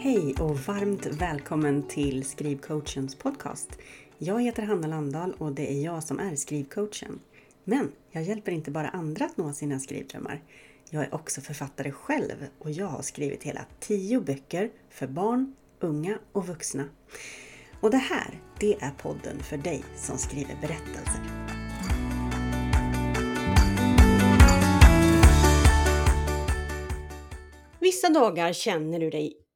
Hej och varmt välkommen till Skrivcoachens podcast. Jag heter Hanna Landahl och det är jag som är skrivcoachen. Men jag hjälper inte bara andra att nå sina skrivdrömmar. Jag är också författare själv och jag har skrivit hela tio böcker för barn, unga och vuxna. Och det här, det är podden för dig som skriver berättelser. Vissa dagar känner du dig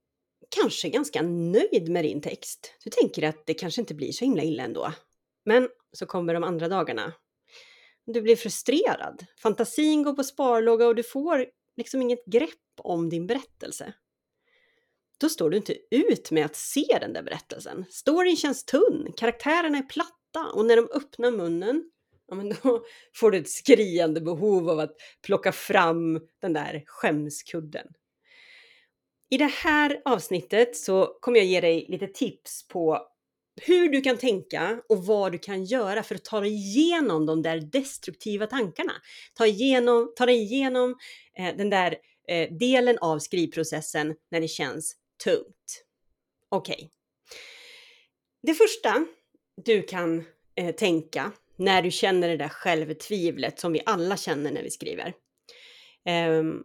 kanske ganska nöjd med din text. Du tänker att det kanske inte blir så himla illa ändå. Men så kommer de andra dagarna. Du blir frustrerad, fantasin går på sparlåga och du får liksom inget grepp om din berättelse. Då står du inte ut med att se den där berättelsen. Storyn känns tunn, karaktärerna är platta och när de öppnar munnen, ja men då får du ett skriande behov av att plocka fram den där skämskudden. I det här avsnittet så kommer jag ge dig lite tips på hur du kan tänka och vad du kan göra för att ta dig igenom de där destruktiva tankarna. Ta, igenom, ta dig igenom eh, den där eh, delen av skrivprocessen när det känns tungt. Okej. Okay. Det första du kan eh, tänka när du känner det där självtvivlet som vi alla känner när vi skriver. Ehm,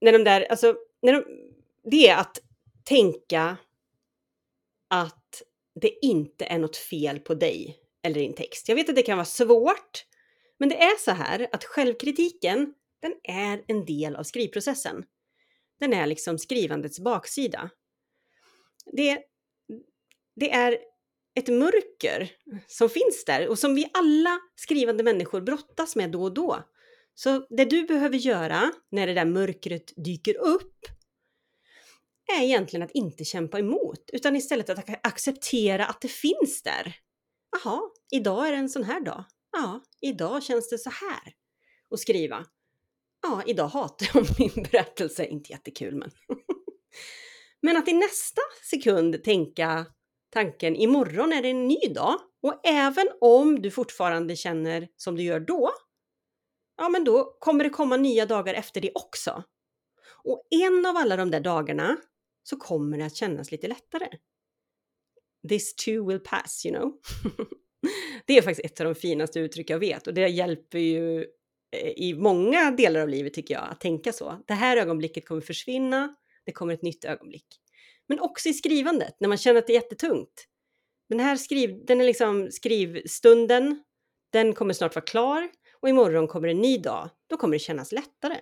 när de där, alltså, när de, det är att tänka att det inte är något fel på dig eller din text. Jag vet att det kan vara svårt, men det är så här att självkritiken, den är en del av skrivprocessen. Den är liksom skrivandets baksida. Det, det är ett mörker som finns där och som vi alla skrivande människor brottas med då och då. Så det du behöver göra när det där mörkret dyker upp är egentligen att inte kämpa emot, utan istället att acceptera att det finns där. Jaha, idag är det en sån här dag. Ja, idag känns det så här. Och skriva. Ja, idag hatar jag min berättelse. Inte jättekul, men. men att i nästa sekund tänka tanken imorgon är det en ny dag och även om du fortfarande känner som du gör då, ja, men då kommer det komma nya dagar efter det också. Och en av alla de där dagarna så kommer det att kännas lite lättare. This too will pass, you know. det är faktiskt ett av de finaste uttryck jag vet och det hjälper ju eh, i många delar av livet tycker jag att tänka så. Det här ögonblicket kommer försvinna, det kommer ett nytt ögonblick. Men också i skrivandet, när man känner att det är jättetungt. Den här skriv, den är liksom skrivstunden, den kommer snart vara klar och imorgon kommer en ny dag. Då kommer det kännas lättare.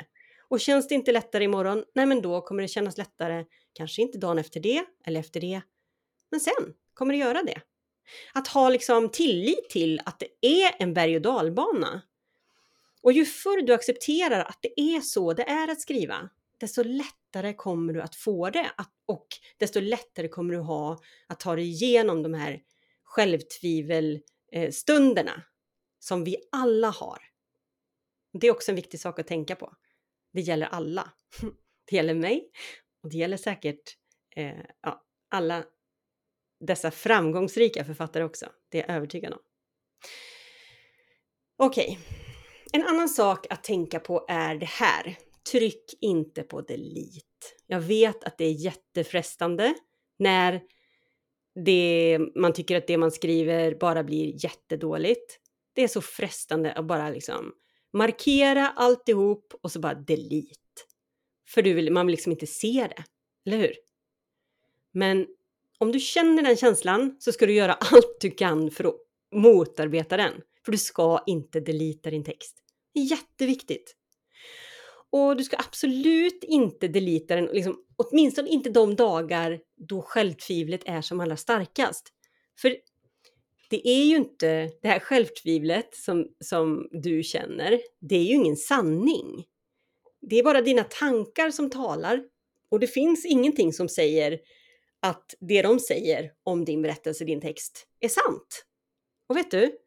Och känns det inte lättare imorgon, nej men då kommer det kännas lättare, kanske inte dagen efter det eller efter det, men sen kommer det göra det. Att ha liksom tillit till att det är en berg och dalbana. Och ju förr du accepterar att det är så det är att skriva, desto lättare kommer du att få det och desto lättare kommer du ha att ta dig igenom de här självtvivelstunderna eh, som vi alla har. Det är också en viktig sak att tänka på. Det gäller alla. Det gäller mig och det gäller säkert eh, ja, alla dessa framgångsrika författare också. Det är jag övertygad om. Okej, okay. en annan sak att tänka på är det här. Tryck inte på delete. Jag vet att det är jättefrestande när det, man tycker att det man skriver bara blir jättedåligt. Det är så frestande att bara liksom markera alltihop och så bara delete. För du vill, man vill liksom inte se det, eller hur? Men om du känner den känslan så ska du göra allt du kan för att motarbeta den. För du ska inte delita din text. Det är jätteviktigt. Och du ska absolut inte delita den, liksom, åtminstone inte de dagar då självtvivlet är som allra starkast. För det är ju inte det här självtvivlet som, som du känner, det är ju ingen sanning. Det är bara dina tankar som talar och det finns ingenting som säger att det de säger om din berättelse, din text, är sant. Och vet du?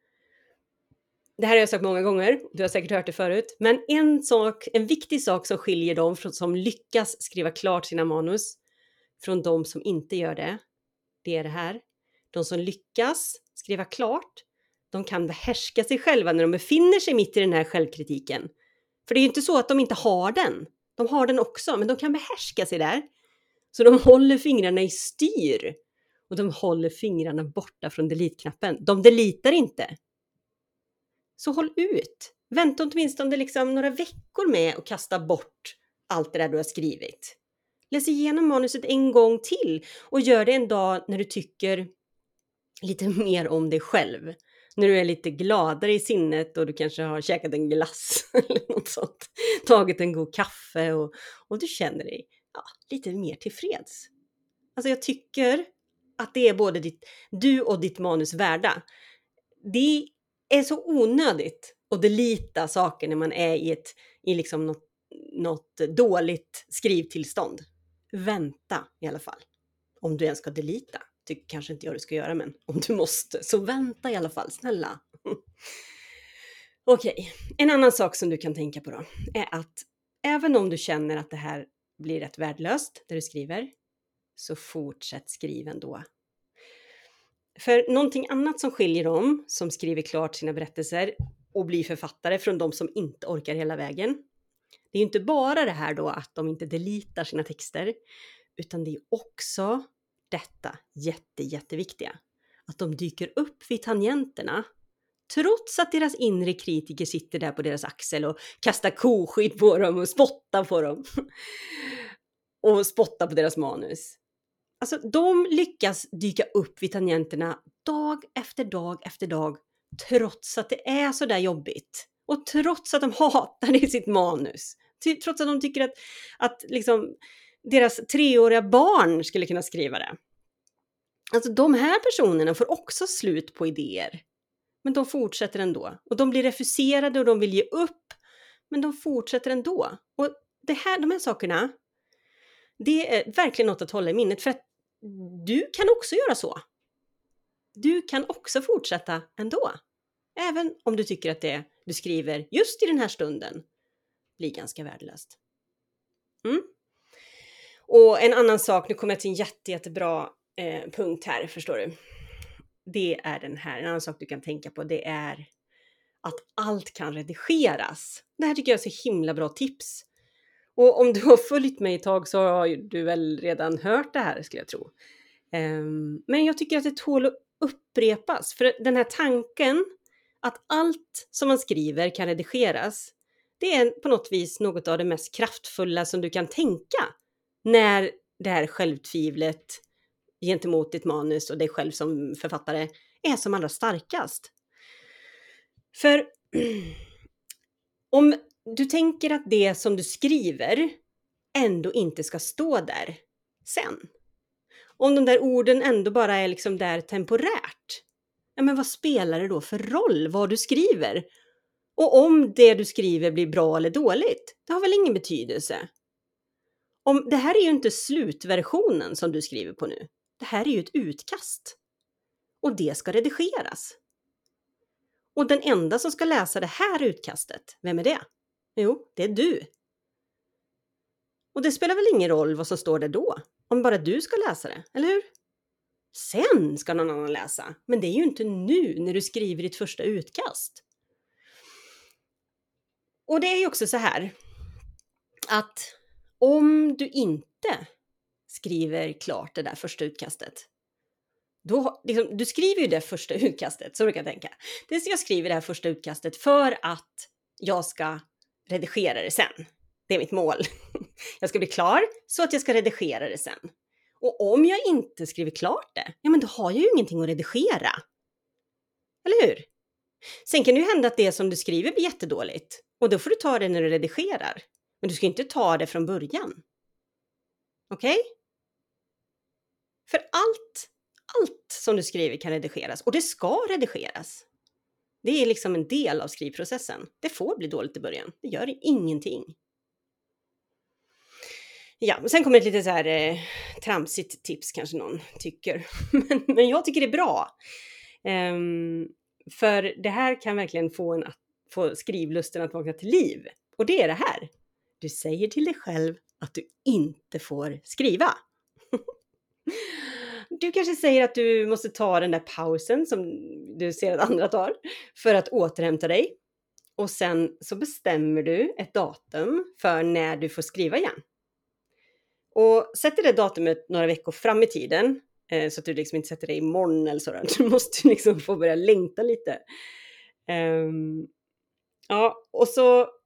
Det här har jag sagt många gånger, du har säkert hört det förut, men en sak, en viktig sak som skiljer dem från, som lyckas skriva klart sina manus från de som inte gör det, det är det här. De som lyckas skriva klart, de kan behärska sig själva när de befinner sig mitt i den här självkritiken. För det är ju inte så att de inte har den. De har den också, men de kan behärska sig där. Så de håller fingrarna i styr och de håller fingrarna borta från delete-knappen. De deletar inte. Så håll ut. Vänta åtminstone liksom några veckor med att kasta bort allt det där du har skrivit. Läs igenom manuset en gång till och gör det en dag när du tycker lite mer om dig själv. När du är lite gladare i sinnet och du kanske har käkat en glass eller något sånt. Tagit en god kaffe och, och du känner dig ja, lite mer tillfreds. Alltså jag tycker att det är både ditt, du och ditt manus värda. Det är så onödigt att delita saker när man är i, ett, i liksom något, något dåligt skrivtillstånd. Vänta i alla fall. Om du ens ska delita. Tycker kanske inte jag du ska göra, men om du måste så vänta i alla fall, snälla. Okej, okay. en annan sak som du kan tänka på då är att även om du känner att det här blir rätt värdelöst, det du skriver, så fortsätt skriva ändå. För någonting annat som skiljer dem som skriver klart sina berättelser och blir författare från de som inte orkar hela vägen. Det är ju inte bara det här då att de inte delitar sina texter, utan det är också detta jätte, jätteviktiga. Att de dyker upp vid tangenterna trots att deras inre kritiker sitter där på deras axel och kastar koskit på dem och spottar på dem. och spottar på deras manus. Alltså, de lyckas dyka upp vid tangenterna dag efter dag efter dag trots att det är så där jobbigt. Och trots att de hatar det i sitt manus. Trots att de tycker att, att liksom, deras treåriga barn skulle kunna skriva det. Alltså de här personerna får också slut på idéer. Men de fortsätter ändå. Och de blir refuserade och de vill ge upp. Men de fortsätter ändå. Och det här, de här sakerna, det är verkligen något att hålla i minnet. För att du kan också göra så. Du kan också fortsätta ändå. Även om du tycker att det du skriver just i den här stunden blir ganska värdelöst. Mm. Och en annan sak, nu kommer jag till en jätte, jättebra eh, punkt här, förstår du. Det är den här, en annan sak du kan tänka på, det är att allt kan redigeras. Det här tycker jag är så himla bra tips. Och om du har följt mig ett tag så har du väl redan hört det här skulle jag tro. Um, men jag tycker att det tål att upprepas, för den här tanken att allt som man skriver kan redigeras, det är på något vis något av det mest kraftfulla som du kan tänka när det här självtvivlet gentemot ditt manus och dig själv som författare är som allra starkast. För om du tänker att det som du skriver ändå inte ska stå där sen. Om de där orden ändå bara är liksom där temporärt. Ja, men vad spelar det då för roll vad du skriver? Och om det du skriver blir bra eller dåligt, det har väl ingen betydelse? Om, det här är ju inte slutversionen som du skriver på nu. Det här är ju ett utkast. Och det ska redigeras. Och den enda som ska läsa det här utkastet, vem är det? Jo, det är du. Och det spelar väl ingen roll vad som står där då, om bara du ska läsa det, eller hur? Sen ska någon annan läsa, men det är ju inte nu när du skriver ditt första utkast. Och det är ju också så här att om du inte skriver klart det där första utkastet, då, liksom, du skriver ju det första utkastet, så du kan tänka. jag skriver det här första utkastet för att jag ska redigera det sen. Det är mitt mål. Jag ska bli klar så att jag ska redigera det sen. Och om jag inte skriver klart det, ja men då har jag ju ingenting att redigera. Eller hur? Sen kan det ju hända att det som du skriver blir jättedåligt och då får du ta det när du redigerar. Men du ska inte ta det från början. Okej? Okay? För allt, allt som du skriver kan redigeras och det ska redigeras. Det är liksom en del av skrivprocessen. Det får bli dåligt i början. Det gör ingenting. Ja, och sen kommer ett lite så här eh, tramsigt tips kanske någon tycker. men, men jag tycker det är bra. Um, för det här kan verkligen få en att få skrivlusten att vakna till liv. Och det är det här. Du säger till dig själv att du inte får skriva. du kanske säger att du måste ta den där pausen som du ser att andra tar för att återhämta dig. Och sen så bestämmer du ett datum för när du får skriva igen. Och sätter det datumet några veckor fram i tiden eh, så att du liksom inte sätter det imorgon eller sådär. Du måste liksom få börja längta lite. Um, ja, och så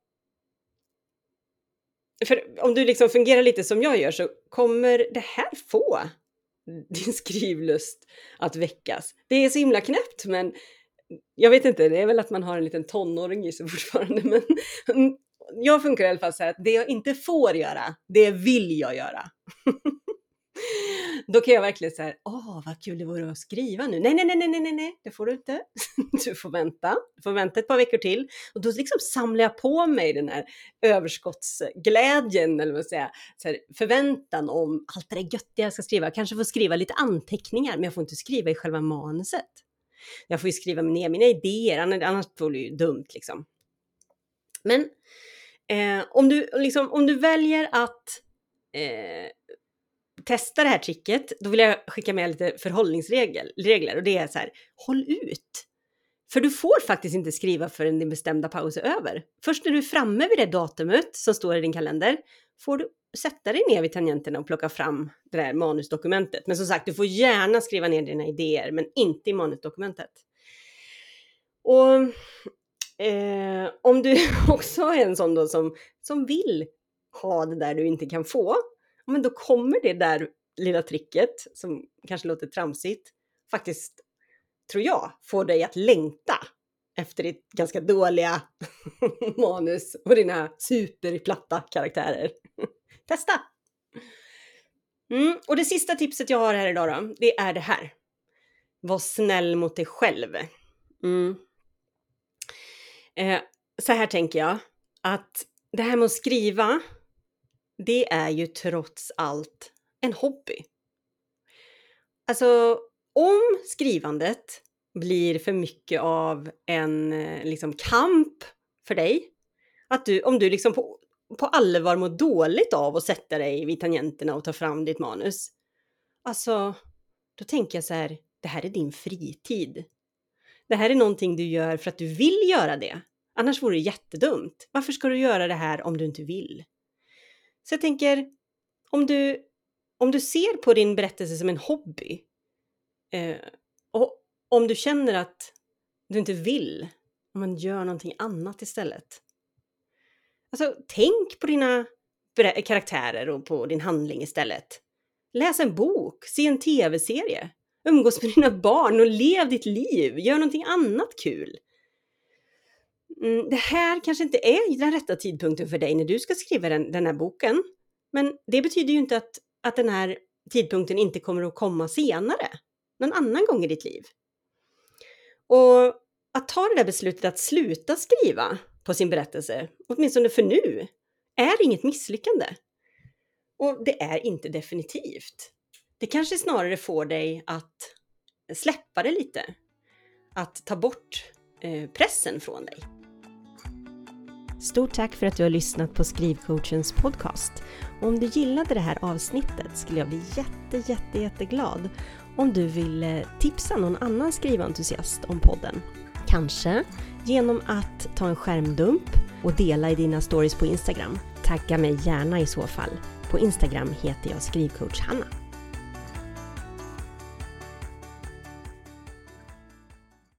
för om du liksom fungerar lite som jag gör så kommer det här få din skrivlust att väckas. Det är så himla knäppt men jag vet inte, det är väl att man har en liten tonåring i sig fortfarande men jag funkar i alla fall så här att det jag inte får göra, det vill jag göra. Då kan jag verkligen säga, åh vad kul det vore att skriva nu. Nej, nej, nej, nej, nej, nej, det får du inte. Du får vänta. Du får vänta ett par veckor till. Och då liksom samlar jag på mig den här överskottsglädjen, eller vad säga, så här, förväntan om allt det där göttiga jag ska skriva. Jag kanske får skriva lite anteckningar, men jag får inte skriva i själva manuset. Jag får ju skriva ner mina idéer, annars får det ju dumt liksom. Men eh, om, du, liksom, om du väljer att eh, testa det här tricket, då vill jag skicka med lite förhållningsregler och det är så här, håll ut. För du får faktiskt inte skriva förrän din bestämda paus är över. Först när du är framme vid det datumet som står i din kalender får du sätta dig ner vid tangenterna och plocka fram det där manusdokumentet. Men som sagt, du får gärna skriva ner dina idéer, men inte i manusdokumentet. Och eh, om du också är en sån då som, som vill ha det där du inte kan få, men då kommer det där lilla tricket, som kanske låter tramsigt, faktiskt, tror jag, få dig att längta efter ditt ganska dåliga manus och dina superplatta karaktärer. Testa! Mm, och det sista tipset jag har här idag då, det är det här. Var snäll mot dig själv. Mm. Eh, så här tänker jag, att det här med att skriva det är ju trots allt en hobby. Alltså, om skrivandet blir för mycket av en eh, liksom, kamp för dig, att du, om du liksom på, på allvar mår dåligt av att sätta dig vid tangenterna och ta fram ditt manus, alltså, då tänker jag så här, det här är din fritid. Det här är någonting du gör för att du vill göra det. Annars vore det jättedumt. Varför ska du göra det här om du inte vill? Så jag tänker, om du, om du ser på din berättelse som en hobby eh, och om du känner att du inte vill, om man gör någonting annat istället. Alltså, tänk på dina karaktärer och på din handling istället. Läs en bok, se en tv-serie, umgås med dina barn och lev ditt liv, gör någonting annat kul. Mm, det här kanske inte är den rätta tidpunkten för dig när du ska skriva den, den här boken. Men det betyder ju inte att, att den här tidpunkten inte kommer att komma senare, någon annan gång i ditt liv. Och att ta det där beslutet att sluta skriva på sin berättelse, åtminstone för nu, är inget misslyckande. Och det är inte definitivt. Det kanske snarare får dig att släppa det lite. Att ta bort eh, pressen från dig. Stort tack för att du har lyssnat på Skrivcoachens podcast. Och om du gillade det här avsnittet skulle jag bli jätte, jätte, jätteglad om du vill tipsa någon annan skriventusiast om podden. Kanske genom att ta en skärmdump och dela i dina stories på Instagram. Tagga mig gärna i så fall. På Instagram heter jag skrivcoach Hanna.